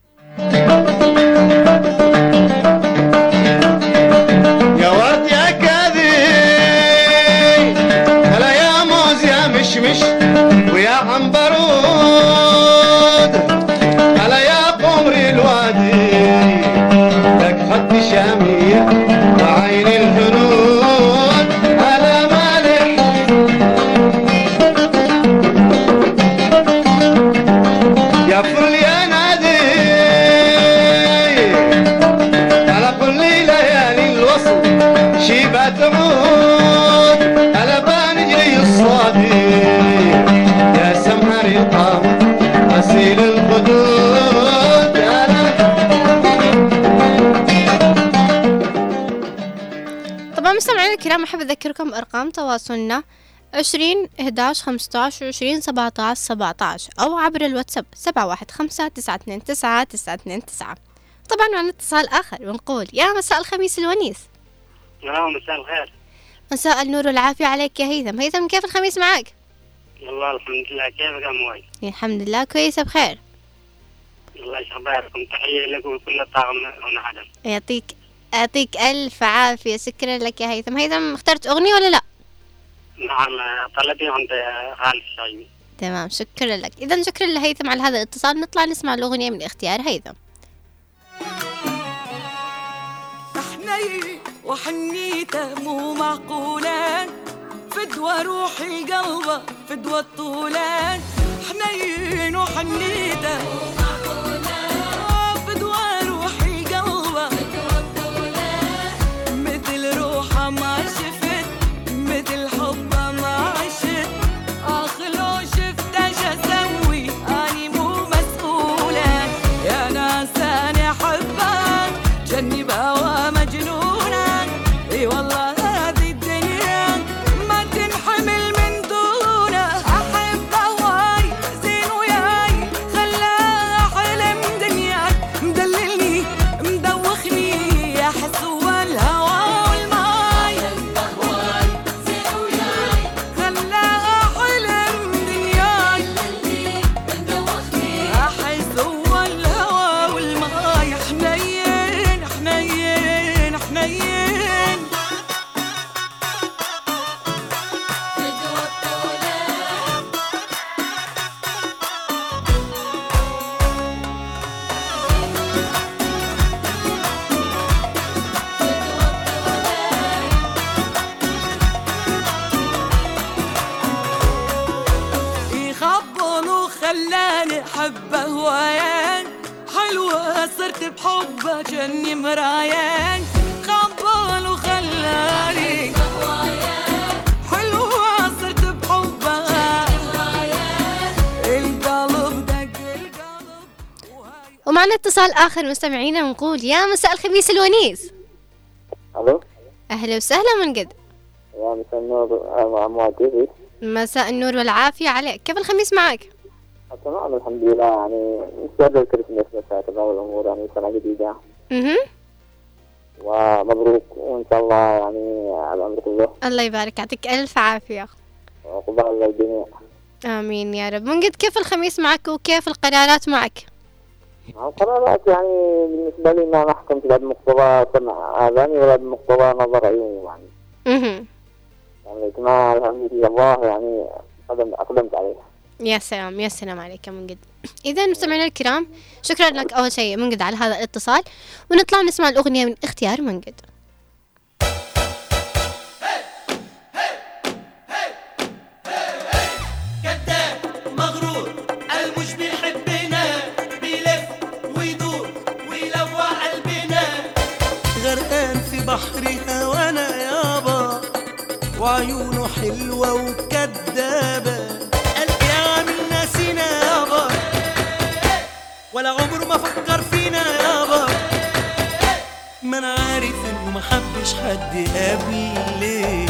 بأرقام تواصلنا عشرين إحداش خمسطاش وعشرين سبعطاش سبعطاش أو عبر الواتساب سبعة واحد خمسة تسعة اتنين تسعة تسعة اتنين تسعة. طبعا معنا اتصال آخر ونقول يا مساء الخميس الونيس. نعم مساء الخير. مساء النور والعافية عليك يا هيثم. هيثم كيف الخميس معك؟ والله الحمد لله. كيفك يا موي الحمد لله كويسة بخير. الله يشرف باركم تحية لكم وكل الطاقم هنا عدن يعطيك يعطيك ألف عافية شكرا لك يا هيثم. هيثم اخترت أغنية ولا لا؟ نعم طلبي عند خالد الشايبي تمام شكرا لك. إذا شكرا لهيثم على هذا الاتصال. نطلع نسمع الأغنية من اختيار هيثم. حنين وحنيته مو معقولان. فدوى روحي قلبه فدوى الطولان. حنين وحنيته آه، مثل اتصال آخر مستمعينا ونقول يا مساء الخميس الونيس. ألو؟ أهلا وسهلا من قد يا مساء النور مع مساء النور والعافية عليك. كيف الخميس معك؟ تمام الحمد لله. يعني نستقبل الكريسماس مساء والامور يعني سنة جديدة. مهم. ومبروك وإن شاء الله يعني على العمر كله. الله يبارك يعطيك ألف عافية. وقبل الله الجميع. آمين يا رب. من قد كيف الخميس معك وكيف القرارات معك؟ القرارات يعني بالنسبة لي ما نحكم لا بمقتضى سمع أذاني ولا بمقتضى نظر عيوني يعني. مهم. يعني كما الحمد لله يعني قدم أقدمت عليه. يا سلام يا سلام عليك من قد إذا مستمعينا الكرام شكرا لك أول شيء من قد على هذا الاتصال ونطلع نسمع الأغنية من اختيار من قد بحر هوانا يابا وعيونه حلوة وكدابة. قلبي عامل ناسينا يابا ولا عمره ما فكر فينا يابا ما أنا عارف إنه ما حبش حد قبلي.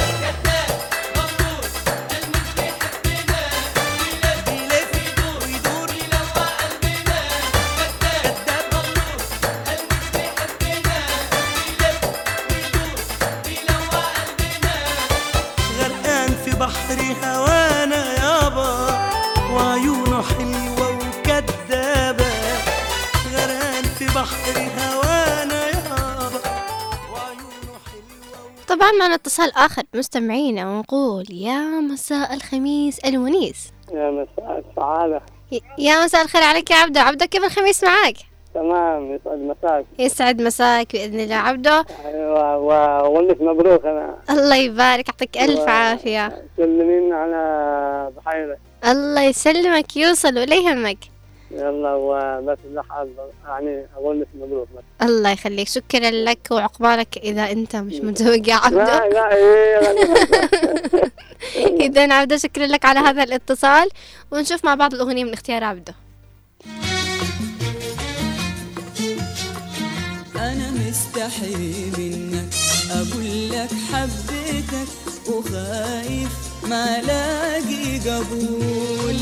معنا اتصال آخر مستمعينا ونقول يا مساء الخميس الونيس. يا مساء السعادة. يا مساء الخير عليك يا عبدو. عبدو كيف الخميس معك؟ تمام يسعد مساك. يسعد مساك بإذن الله. عبدو؟ أيوه واقول لك مبروك أنا. الله يبارك يعطيك ألف و- عافية. سلمين على بحيرة. الله يسلمك يوصل ولا يهمك؟ يلا وبس لحظة يعني أقول لك مبروك بس. الله يخليك. شكرا لك وعقبالك إذا أنت مش متزوج يا عبدو لا لا إيه إذا عبدو شكرا لك على هذا الاتصال. ونشوف مع بعض الأغنية من اختيار عبدو أنا مستحي منك أقول لك حبيتك وخايف ما لاقي قبول.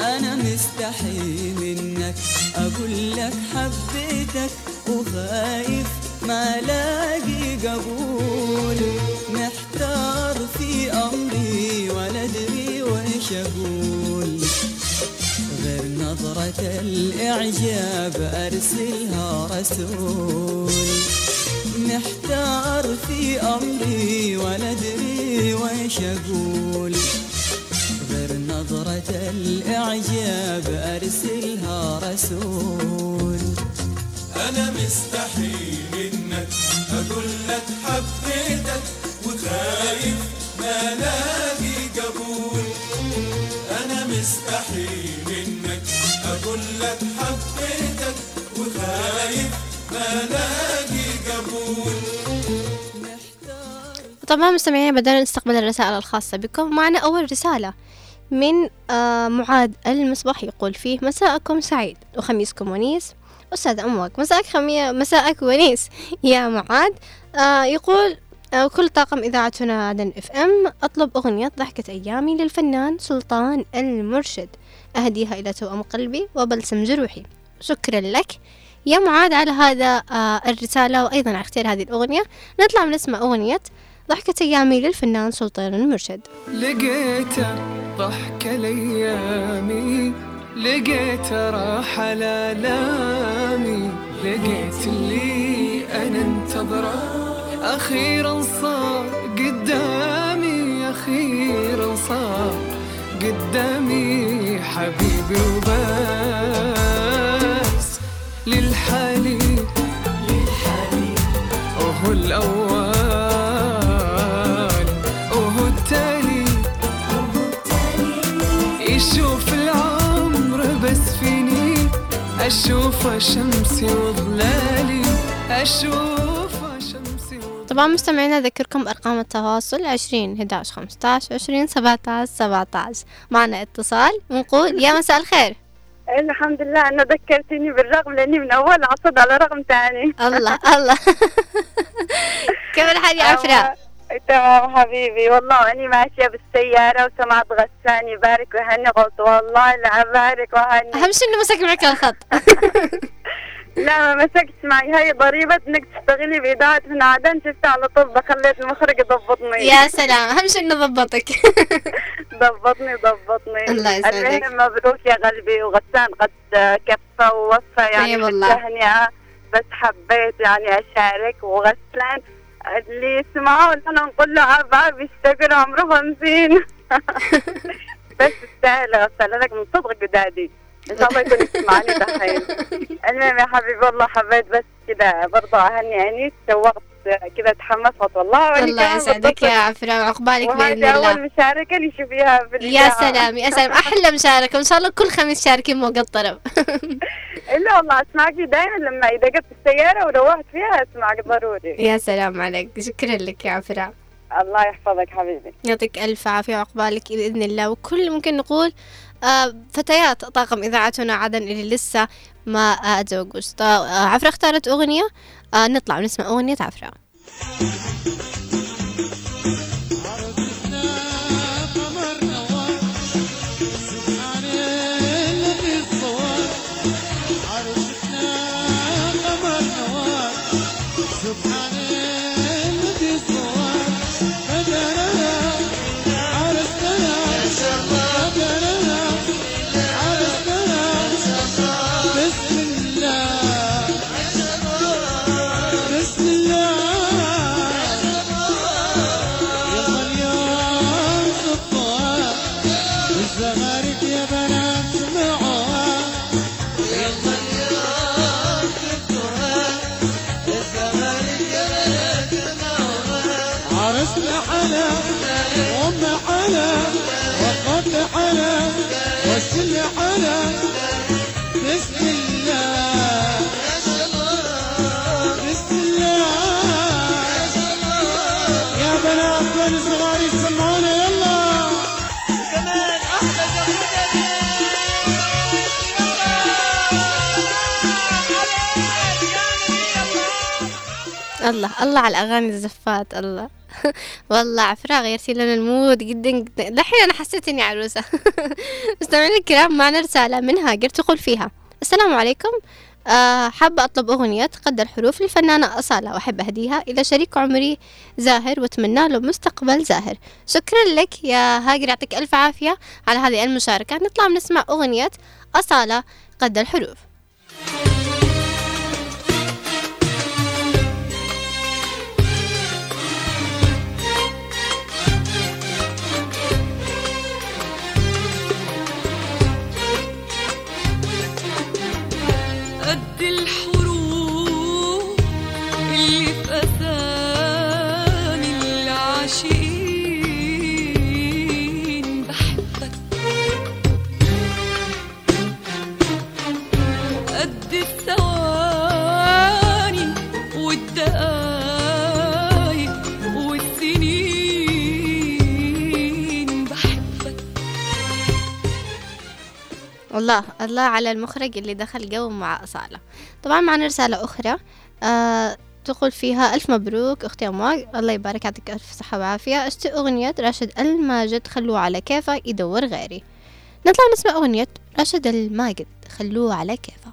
أنا مستحي منك أقول لك حبيتك وخايف. ما لاقي قبول. محتار في أمري ولا أدري وإيش أقول. غير نظرة الإعجاب أرسلها رسول. محتار في أمري ولا أدري وإيش أقول. غير نظرة الإعجاب أرسلها رسول. أنا مستحي منك أقول لك حبيتك وخايف ما لاقي قبول. أنا مستحي منك أقول لك حبيتك وخايف ما لاقي طبعا مستمعينا بدأنا نستقبل الرسائل الخاصة بكم. معنا أول رسالة من آه معاذ المصباح يقول فيه مساءكم سعيد وخميسكم ونيس. أستاذ أمك مساءك خمي... مساءك ونيس. يا معاذ. آه يقول آه كل طاقم إذاعتنا عدن إف إم أطلب أغنية ضحكة أيامي للفنان سلطان المرشد. أهديها إلى توأم قلبي وبلسم جروحي. شكرا لك. يا معاذ على هذا آه الرسالة وأيضا على اختيار هذه الأغنية. نطلع ونسمع أغنية ضحكة أيامي للفنان سلطان المرشد. لقيته ضحك الايامي لقيت راحة لالامي لقيت اللي أنا انتظره. أخيرا صار قدامي أخيرا صار قدامي حبيبي وبس أشوف شمسي وظلالي أشوف شمسي طبعا مستمعينا أذكركم بأرقام التواصل عشرين 11 15 عشرين 17 17 معنا اتصال ونقول يا مساء الخير. الحمد لله انه ذكرتني بالرقم لأني من أول عصد على رقم ثاني الله الله. كيف الحال يا عفراء؟ تمام حبيبي. والله أني ماشية بالسيارة وسمعت غسان يبارك وهني. قلت والله لا بارك وهني. أهم شيء إنه مسك معك الخط. لا ما مسكت معي هاي ضريبة إنك تشتغلي بإذاعة من عدن شفت على طول. خليت المخرج يضبطني. يا سلام. أهم شيء إنه ضبطك. ضبطني ضبطني. الله يسعدك. مبروك يا قلبي. وغسان قد كفى ووفى. يعني أي والله. بالتهنئة بس حبيت يعني أشارك. وغسان اللي يسمعوا أنا نقول له أبا بيشتغل عمره خمسين. بس تستاهل غسالة لك من صدق جدادي إن شاء الله يكون يسمعني دحين. المهم يا حبيبي والله حبيت بس كذا برضه أهني يعني تشوقت كذا تحمست والله الله يسعدك. يا عفراء وعقبالك وهذه الله؟ أول مشاركة لي شوفيها في يا. سلام يا سلام. أحلى مشاركة وإن شاء الله كل خميس شاركين فوق الطرب. إلا والله أسمعك دائما لما إذا قفت السيارة وروحت فيها أسمعك ضروري. يا سلام عليك. شكرا لك يا عفراء. الله يحفظك حبيبي. يعطيك ألف عافية وعقبالك بإذن الله. وكل ممكن نقول آه، فتيات طاقم إذاعتنا عدن اللي لسه ما آه، تزوجوش طا- آه، عفرة اختارت أغنية آه، نطلع ونسمع أغنية عفرة. الله الله على الأغاني الزفات الله. والله عفراء غيرتي لنا المود جدا جدا. الحين أنا حسيت إني عروسة. مستمعينا الكرام معنا رسالة من هاجر تقول فيها. السلام عليكم. آه حابة أطلب أغنية تقدر حروف للفنانة أصالة وأحب أهديها إلى شريك عمري زاهر وأتمنى له مستقبل زاهر. شكرا لك يا هاجر يعطيك ألف عافية على هذه المشاركة. نطلع نسمع أغنية أصالة قدر حروف. الله على المخرج اللي دخل جو مع أصالة طبعا معنا رسالة أخرى. آه تقول فيها ألف مبروك أختي أمواج الله يبارك يعطيك ألف صحة وعافية. أشتي أغنية راشد الماجد خلوه على كيفه يدور غيري. نطلع نسمع أغنية راشد الماجد خلوه على كيفه.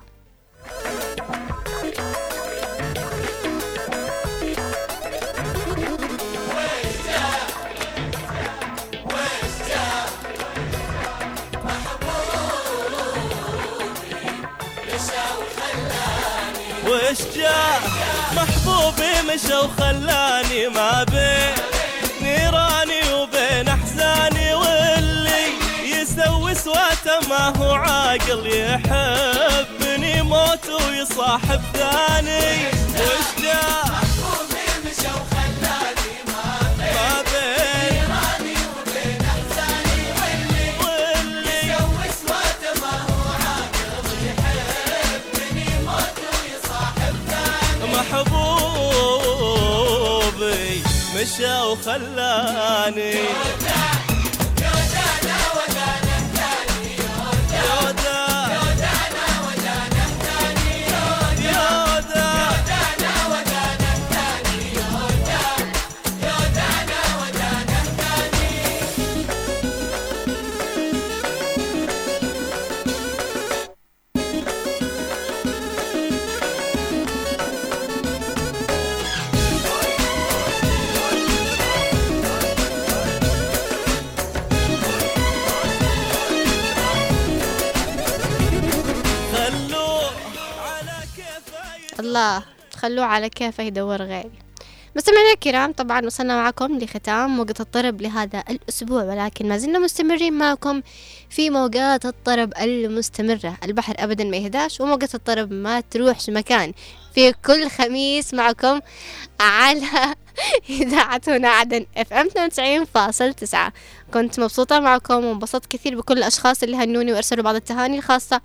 وش جاء محبوبي مشى وخلاني ما بين نيراني وبين أحزاني واللي يسوي سواته ما هو عاقل يحبني موت ويصاحب ثاني. وش جاء مشى وخلاني. الله خلوه على كيفه يدور غيري. مستمعينا الكرام طبعا وصلنا معكم لختام موجة الطرب لهذا الأسبوع ولكن ما زلنا مستمرين معكم في موجات الطرب المستمرة. البحر أبدا ما يهداش وموجة الطرب ما تروحش مكان. في كل خميس معكم على إذاعة هنا عدن إف إم 92.9 كنت مبسوطة معكم وانبسطت كثير بكل الأشخاص اللي هنوني وأرسلوا بعض التهاني الخاصة.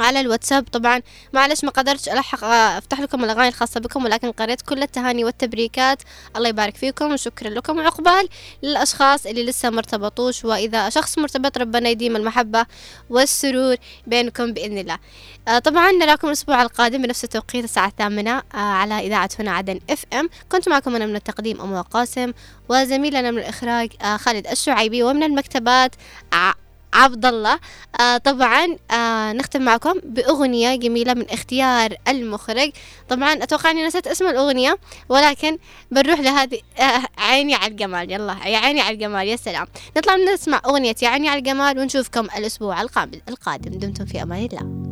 على الواتساب. طبعا معلش ما قدرتش ألحق آه، أفتح لكم الأغاني الخاصة بكم ولكن قريت كل التهاني والتبريكات. الله يبارك فيكم وشكرا لكم. وعقبال للأشخاص اللي لسه مرتبطوش وإذا شخص مرتبط ربنا يديم المحبة والسرور بينكم بإذن الله. آه، طبعا نراكم الأسبوع القادم بنفس التوقيت الساعة الثامنة آه، على إذاعة هنا عدن إف إم. كنت معكم أنا من التقديم أم قاسم وزميلنا من الإخراج خالد الشعيبي ومن المكتبات عبد الله. آه طبعا آه نختم معكم بأغنية جميلة من اختيار المخرج. طبعا أتوقع أني نسيت اسم الأغنية ولكن بنروح لهذه آه عيني على الجمال. يلا يا عيني على الجمال يا سلام. نطلع نسمع أغنية يا عيني على الجمال ونشوفكم الأسبوع القادم. دمتم في أمان الله.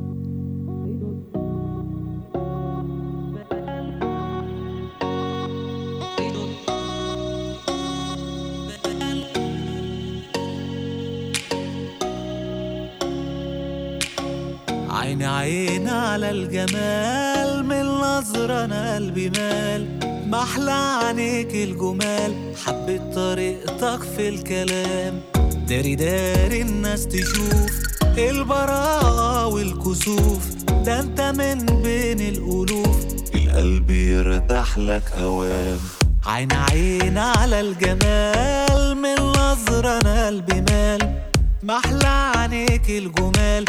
عين على الجمال من نظرة أنا قلبي مال. محلى عينيك الجمال حبيت طريقتك في الكلام. داري داري الناس تشوف البراءة والكسوف. ده أنت من بين الألوف. القلب يرتاح لك هوام عين عين على الجمال من نظرة أنا قلبي مال. محلى عينيك الجمال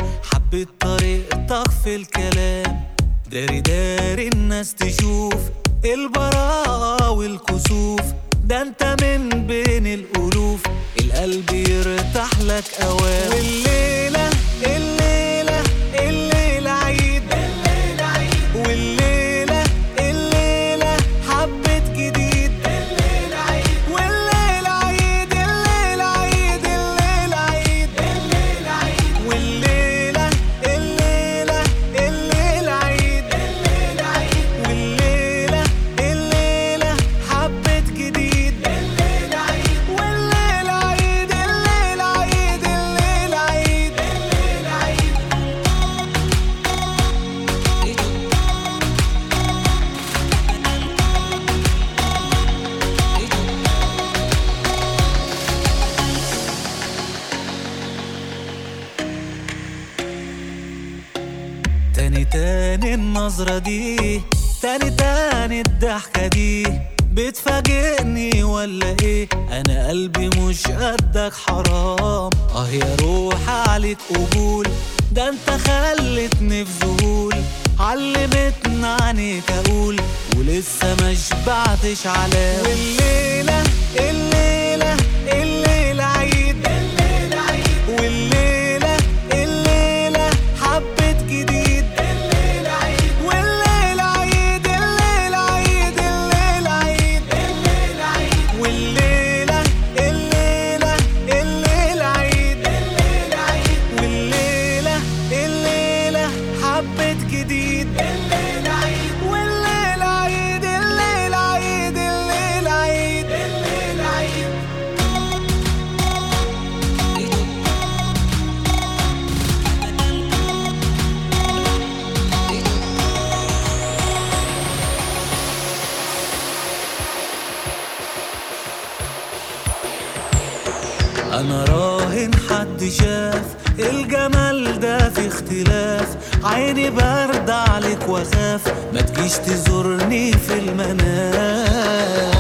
حبيت طريقتك في الكلام. داري داري الناس تشوف البراءة والكسوف. ده انت من بين الألوف. القلب يرتاح لك أوام. والليلة الليلة النظرة دي. تاني تاني الضحكة دي. بتفاجئني ولا إيه؟ أنا قلبي مش قدك حرام. آه يا روح عليك قبول. ده أنت خلتني في ذهول علمتنا عنيك أقول. ولسه ما شبعتش علام والليلة الليلة عيني برد عليك واخاف ما تجيش تزورني في المنام.